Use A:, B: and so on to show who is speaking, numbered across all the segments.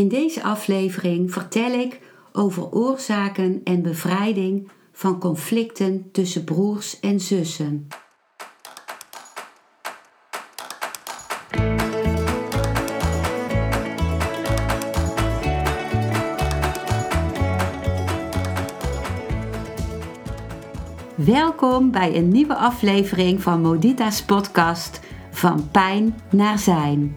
A: In deze aflevering vertel ik over oorzaken en bevrijding van conflicten tussen broers en zussen. Welkom bij een nieuwe aflevering van Modita's podcast Van Pijn naar Zijn.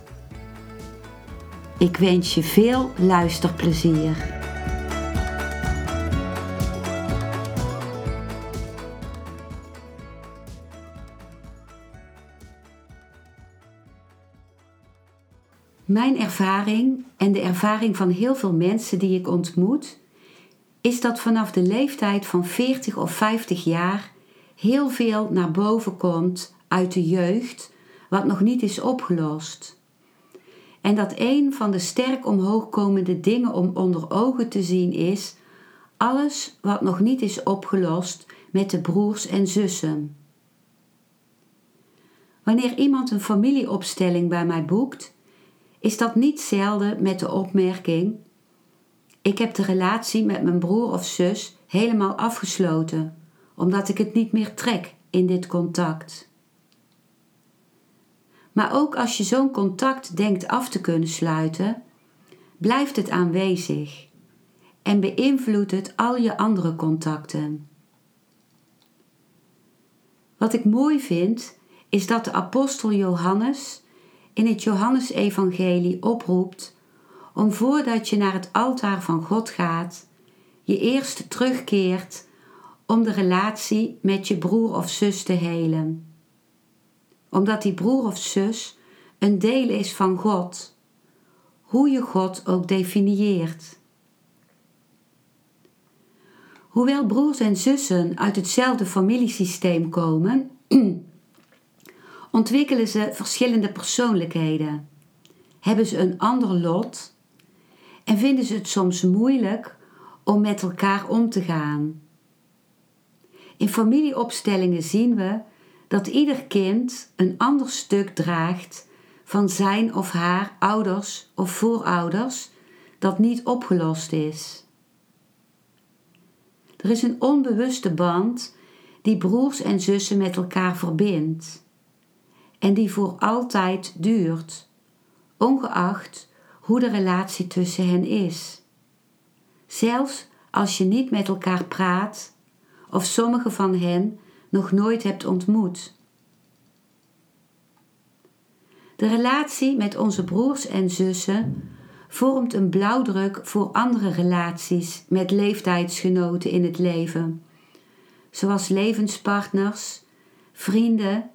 A: Ik wens je veel luisterplezier. Mijn ervaring en de ervaring van heel veel mensen die ik ontmoet, is dat vanaf de leeftijd van 40 of 50 jaar heel veel naar boven komt uit de jeugd wat nog niet is opgelost. En dat een van de sterk omhoog komende dingen om onder ogen te zien is alles wat nog niet is opgelost met de broers en zussen. Wanneer iemand een familieopstelling bij mij boekt, is dat niet zelden met de opmerking: Ik heb de relatie met mijn broer of zus helemaal afgesloten, omdat ik het niet meer trek in dit contact. Maar ook als je zo'n contact denkt af te kunnen sluiten, blijft het aanwezig en beïnvloedt het al je andere contacten. Wat ik mooi vind, is dat de apostel Johannes in het Johannesevangelie oproept om voordat je naar het altaar van God gaat, je eerst terugkeert om de relatie met je broer of zus te helen omdat die broer of zus een deel is van God, hoe je God ook definieert. Hoewel broers en zussen uit hetzelfde familiesysteem komen, ontwikkelen ze verschillende persoonlijkheden, hebben ze een ander lot en vinden ze het soms moeilijk om met elkaar om te gaan. In familieopstellingen zien we dat ieder kind een ander stuk draagt van zijn of haar ouders of voorouders dat niet opgelost is. Er is een onbewuste band die broers en zussen met elkaar verbindt en die voor altijd duurt, ongeacht hoe de relatie tussen hen is. Zelfs als je niet met elkaar praat of sommige van hen nog nooit hebt ontmoet. De relatie met onze broers en zussen vormt een blauwdruk voor andere relaties met leeftijdsgenoten in het leven, zoals levenspartners, vrienden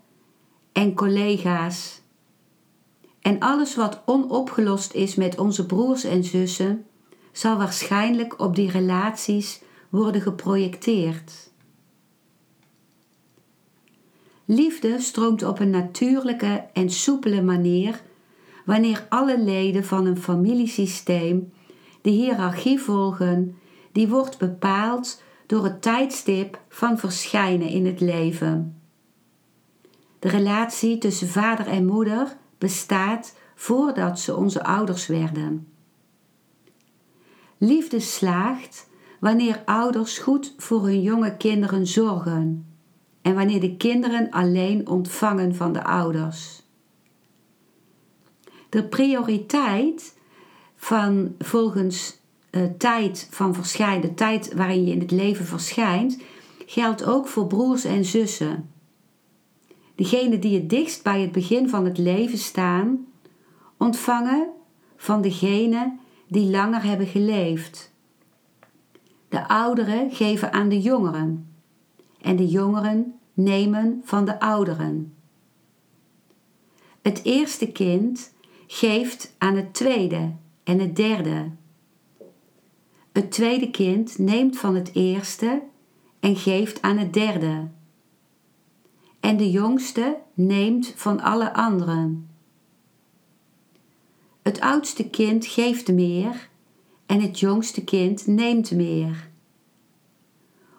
A: en collega's. En alles wat onopgelost is met onze broers en zussen, zal waarschijnlijk op die relaties worden geprojecteerd. Liefde stroomt op een natuurlijke en soepele manier wanneer alle leden van een familiesysteem de hiërarchie volgen die wordt bepaald door het tijdstip van verschijnen in het leven. De relatie tussen vader en moeder bestaat voordat ze onze ouders werden. Liefde slaagt wanneer ouders goed voor hun jonge kinderen zorgen en wanneer de kinderen alleen ontvangen van de ouders. De prioriteit van volgens uh, tijd van verschijnen, de tijd waarin je in het leven verschijnt, geldt ook voor broers en zussen. Degenen die het dichtst bij het begin van het leven staan, ontvangen van degenen die langer hebben geleefd. De ouderen geven aan de jongeren en de jongeren nemen van de ouderen. Het eerste kind geeft aan het tweede en het derde. Het tweede kind neemt van het eerste en geeft aan het derde. En de jongste neemt van alle anderen. Het oudste kind geeft meer en het jongste kind neemt meer.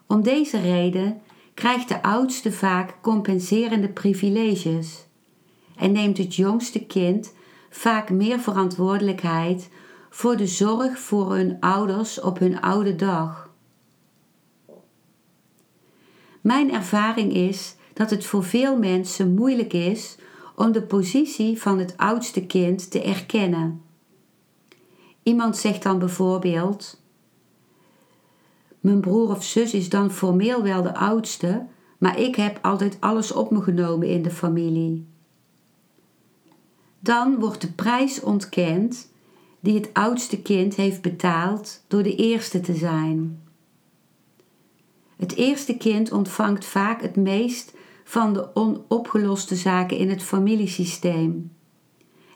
A: Om deze reden krijgt de oudste vaak compenserende privileges en neemt het jongste kind vaak meer verantwoordelijkheid voor de zorg voor hun ouders op hun oude dag. Mijn ervaring is dat het voor veel mensen moeilijk is om de positie van het oudste kind te erkennen. Iemand zegt dan bijvoorbeeld: Mijn broer of zus is dan formeel wel de oudste, maar ik heb altijd alles op me genomen in de familie. Dan wordt de prijs ontkend die het oudste kind heeft betaald door de eerste te zijn. Het eerste kind ontvangt vaak het meest van de onopgeloste zaken in het familiesysteem.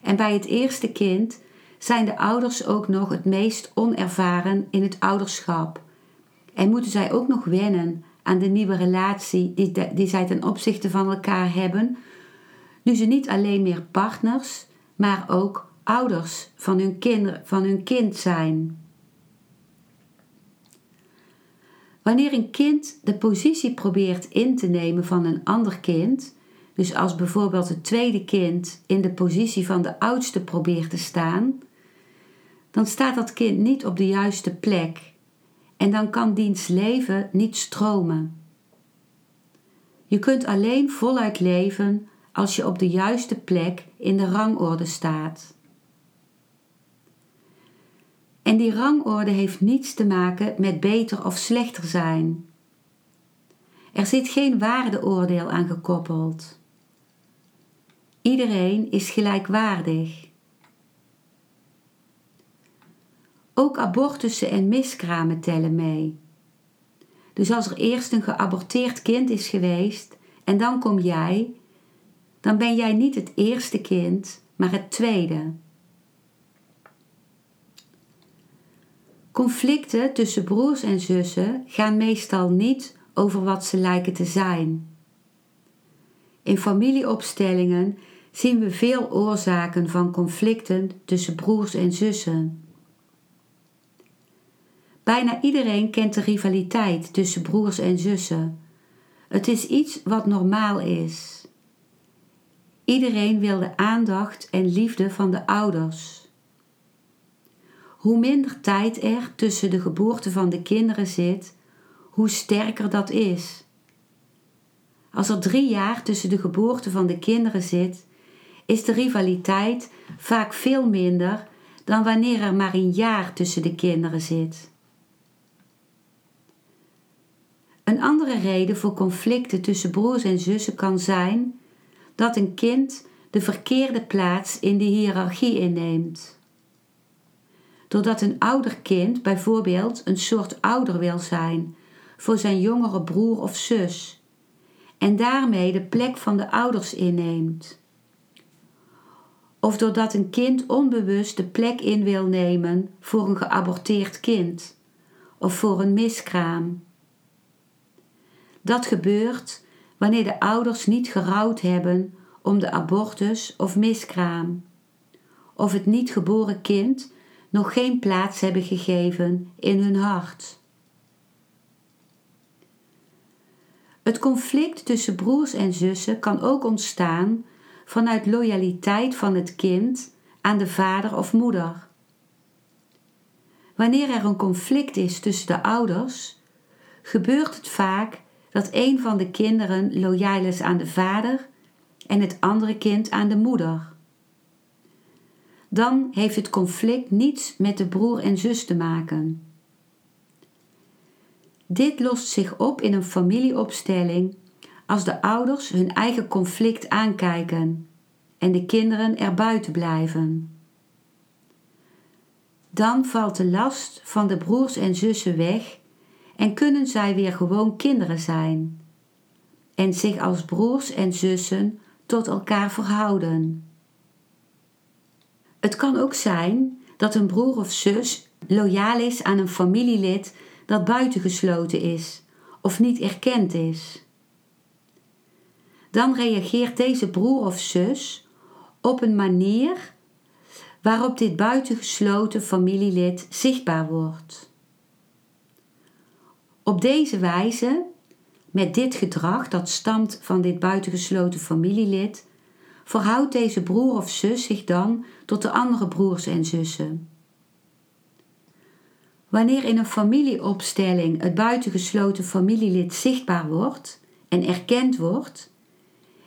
A: En bij het eerste kind zijn de ouders ook nog het meest onervaren in het ouderschap. En moeten zij ook nog wennen aan de nieuwe relatie die, die zij ten opzichte van elkaar hebben, nu ze niet alleen meer partners, maar ook ouders van hun, van hun kind zijn. Wanneer een kind de positie probeert in te nemen van een ander kind, dus als bijvoorbeeld het tweede kind in de positie van de oudste probeert te staan, dan staat dat kind niet op de juiste plek en dan kan diens leven niet stromen. Je kunt alleen voluit leven als je op de juiste plek in de rangorde staat. En die rangorde heeft niets te maken met beter of slechter zijn. Er zit geen waardeoordeel aan gekoppeld. Iedereen is gelijkwaardig. Ook abortussen en miskramen tellen mee. Dus als er eerst een geaborteerd kind is geweest en dan kom jij, dan ben jij niet het eerste kind, maar het tweede. Conflicten tussen broers en zussen gaan meestal niet over wat ze lijken te zijn. In familieopstellingen zien we veel oorzaken van conflicten tussen broers en zussen. Bijna iedereen kent de rivaliteit tussen broers en zussen. Het is iets wat normaal is. Iedereen wil de aandacht en liefde van de ouders. Hoe minder tijd er tussen de geboorte van de kinderen zit, hoe sterker dat is. Als er drie jaar tussen de geboorte van de kinderen zit, is de rivaliteit vaak veel minder dan wanneer er maar een jaar tussen de kinderen zit. Een andere reden voor conflicten tussen broers en zussen kan zijn dat een kind de verkeerde plaats in de hiërarchie inneemt. Doordat een ouder kind bijvoorbeeld een soort ouder wil zijn voor zijn jongere broer of zus en daarmee de plek van de ouders inneemt. Of doordat een kind onbewust de plek in wil nemen voor een geaborteerd kind of voor een miskraam. Dat gebeurt wanneer de ouders niet gerouwd hebben om de abortus of miskraam, of het niet geboren kind nog geen plaats hebben gegeven in hun hart. Het conflict tussen broers en zussen kan ook ontstaan vanuit loyaliteit van het kind aan de vader of moeder. Wanneer er een conflict is tussen de ouders, gebeurt het vaak dat een van de kinderen loyaal is aan de vader en het andere kind aan de moeder. Dan heeft het conflict niets met de broer en zus te maken. Dit lost zich op in een familieopstelling als de ouders hun eigen conflict aankijken en de kinderen er buiten blijven. Dan valt de last van de broers en zussen weg en kunnen zij weer gewoon kinderen zijn en zich als broers en zussen tot elkaar verhouden. Het kan ook zijn dat een broer of zus loyaal is aan een familielid dat buitengesloten is of niet erkend is. Dan reageert deze broer of zus op een manier waarop dit buitengesloten familielid zichtbaar wordt. Op deze wijze, met dit gedrag dat stamt van dit buitengesloten familielid, verhoudt deze broer of zus zich dan tot de andere broers en zussen. Wanneer in een familieopstelling het buitengesloten familielid zichtbaar wordt en erkend wordt,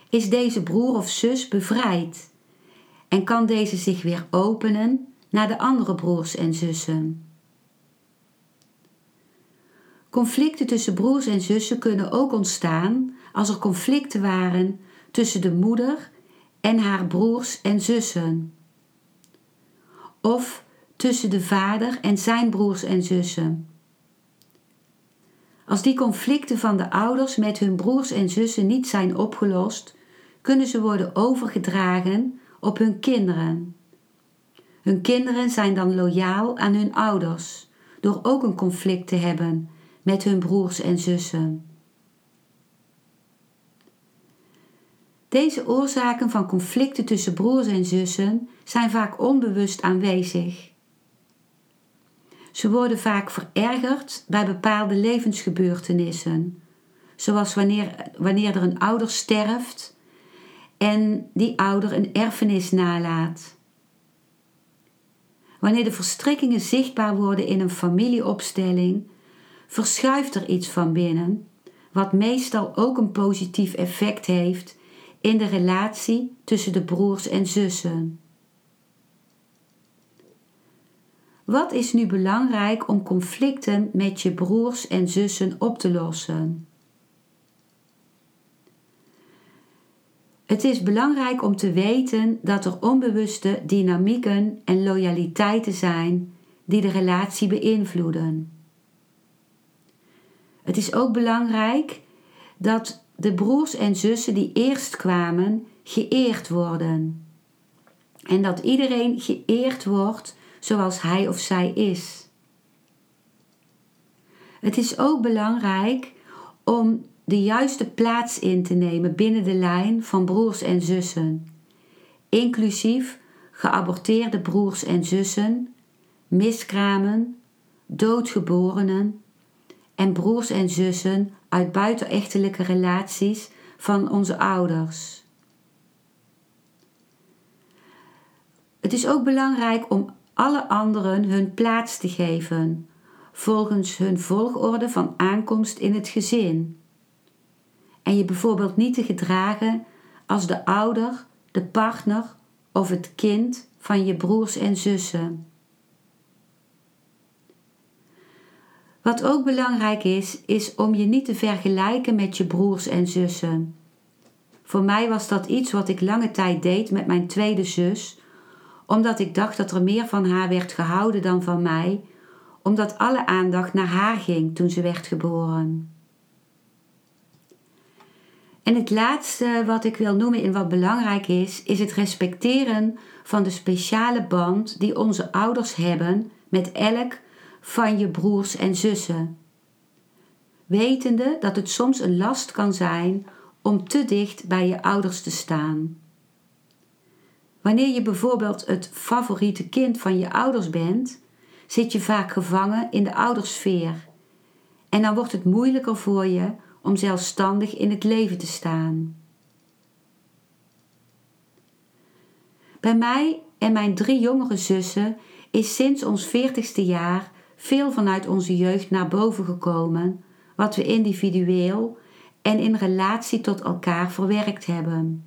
A: is deze broer of zus bevrijd en kan deze zich weer openen naar de andere broers en zussen. Conflicten tussen broers en zussen kunnen ook ontstaan als er conflicten waren tussen de moeder en haar broers en zussen. Of tussen de vader en zijn broers en zussen. Als die conflicten van de ouders met hun broers en zussen niet zijn opgelost, kunnen ze worden overgedragen op hun kinderen. Hun kinderen zijn dan loyaal aan hun ouders, door ook een conflict te hebben met hun broers en zussen. Deze oorzaken van conflicten tussen broers en zussen zijn vaak onbewust aanwezig. Ze worden vaak verergerd bij bepaalde levensgebeurtenissen, zoals wanneer, wanneer er een ouder sterft en die ouder een erfenis nalaat. Wanneer de verstrikkingen zichtbaar worden in een familieopstelling, verschuift er iets van binnen, wat meestal ook een positief effect heeft in de relatie tussen de broers en zussen. Wat is nu belangrijk om conflicten met je broers en zussen op te lossen? Het is belangrijk om te weten dat er onbewuste dynamieken en loyaliteiten zijn die de relatie beïnvloeden. Het is ook belangrijk dat de broers en zussen die eerst kwamen geëerd worden. En dat iedereen geëerd wordt zoals hij of zij is. Het is ook belangrijk om de juiste plaats in te nemen binnen de lijn van broers en zussen, inclusief geaborteerde broers en zussen, miskramen, doodgeborenen en broers en zussen uit buitenechtelijke relaties van onze ouders. Het is ook belangrijk om alle anderen hun plaats te geven, volgens hun volgorde van aankomst in het gezin. En je bijvoorbeeld niet te gedragen als de ouder, de partner of het kind van je broers en zussen. Wat ook belangrijk is, is om je niet te vergelijken met je broers en zussen. Voor mij was dat iets wat ik lange tijd deed met mijn tweede zus, omdat ik dacht dat er meer van haar werd gehouden dan van mij, omdat alle aandacht naar haar ging toen ze werd geboren. En het laatste wat ik wil noemen en wat belangrijk is, is het respecteren van de speciale band die onze ouders hebben met elk van je broers en zussen. Wetende dat het soms een last kan zijn om te dicht bij je ouders te staan. Wanneer je bijvoorbeeld het favoriete kind van je ouders bent, zit je vaak gevangen in de oudersfeer. En dan wordt het moeilijker voor je om zelfstandig in het leven te staan. Bij mij en mijn drie jongere zussen is sinds ons veertigste jaar veel vanuit onze jeugd naar boven gekomen, wat we individueel en in relatie tot elkaar verwerkt hebben.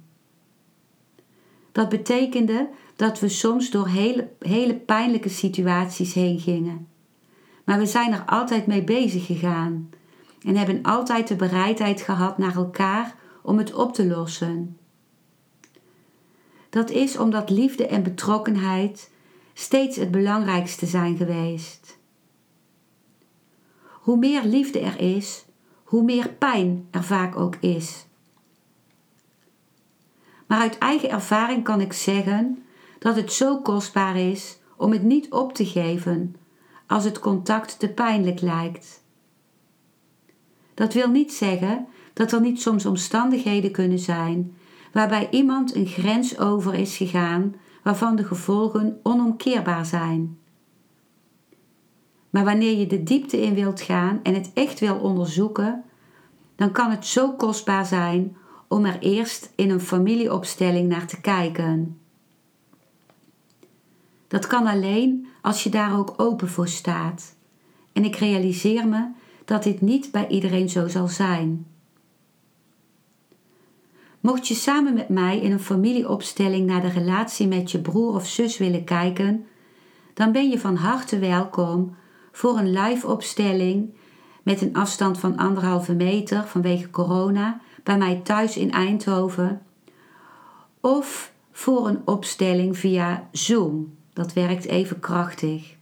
A: Dat betekende dat we soms door hele, hele pijnlijke situaties heen gingen. Maar we zijn er altijd mee bezig gegaan en hebben altijd de bereidheid gehad naar elkaar om het op te lossen. Dat is omdat liefde en betrokkenheid steeds het belangrijkste zijn geweest. Hoe meer liefde er is, hoe meer pijn er vaak ook is. Maar uit eigen ervaring kan ik zeggen dat het zo kostbaar is om het niet op te geven als het contact te pijnlijk lijkt. Dat wil niet zeggen dat er niet soms omstandigheden kunnen zijn waarbij iemand een grens over is gegaan waarvan de gevolgen onomkeerbaar zijn. Maar wanneer je de diepte in wilt gaan en het echt wil onderzoeken, dan kan het zo kostbaar zijn om er eerst in een familieopstelling naar te kijken. Dat kan alleen als je daar ook open voor staat. En ik realiseer me dat dit niet bij iedereen zo zal zijn. Mocht je samen met mij in een familieopstelling naar de relatie met je broer of zus willen kijken, dan ben je van harte welkom voor een live opstelling met een afstand van anderhalve meter vanwege corona bij mij thuis in Eindhoven. Of voor een opstelling via Zoom. Dat werkt even krachtig.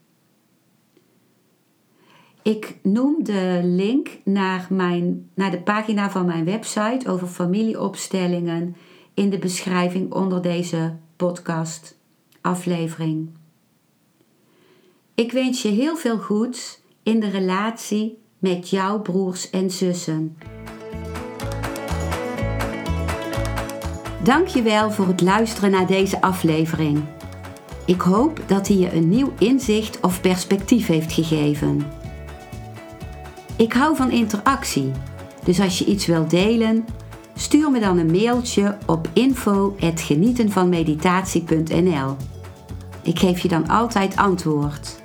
A: Ik noem de link naar, mijn, naar de pagina van mijn website over familieopstellingen in de beschrijving onder deze podcast aflevering. Ik wens je heel veel goeds in de relatie met jouw broers en zussen. Dankjewel voor het luisteren naar deze aflevering. Ik hoop dat hij je een nieuw inzicht of perspectief heeft gegeven. Ik hou van interactie, dus als je iets wilt delen, stuur me dan een mailtje op info@genietenvanmeditatie.nl. Ik geef je dan altijd antwoord.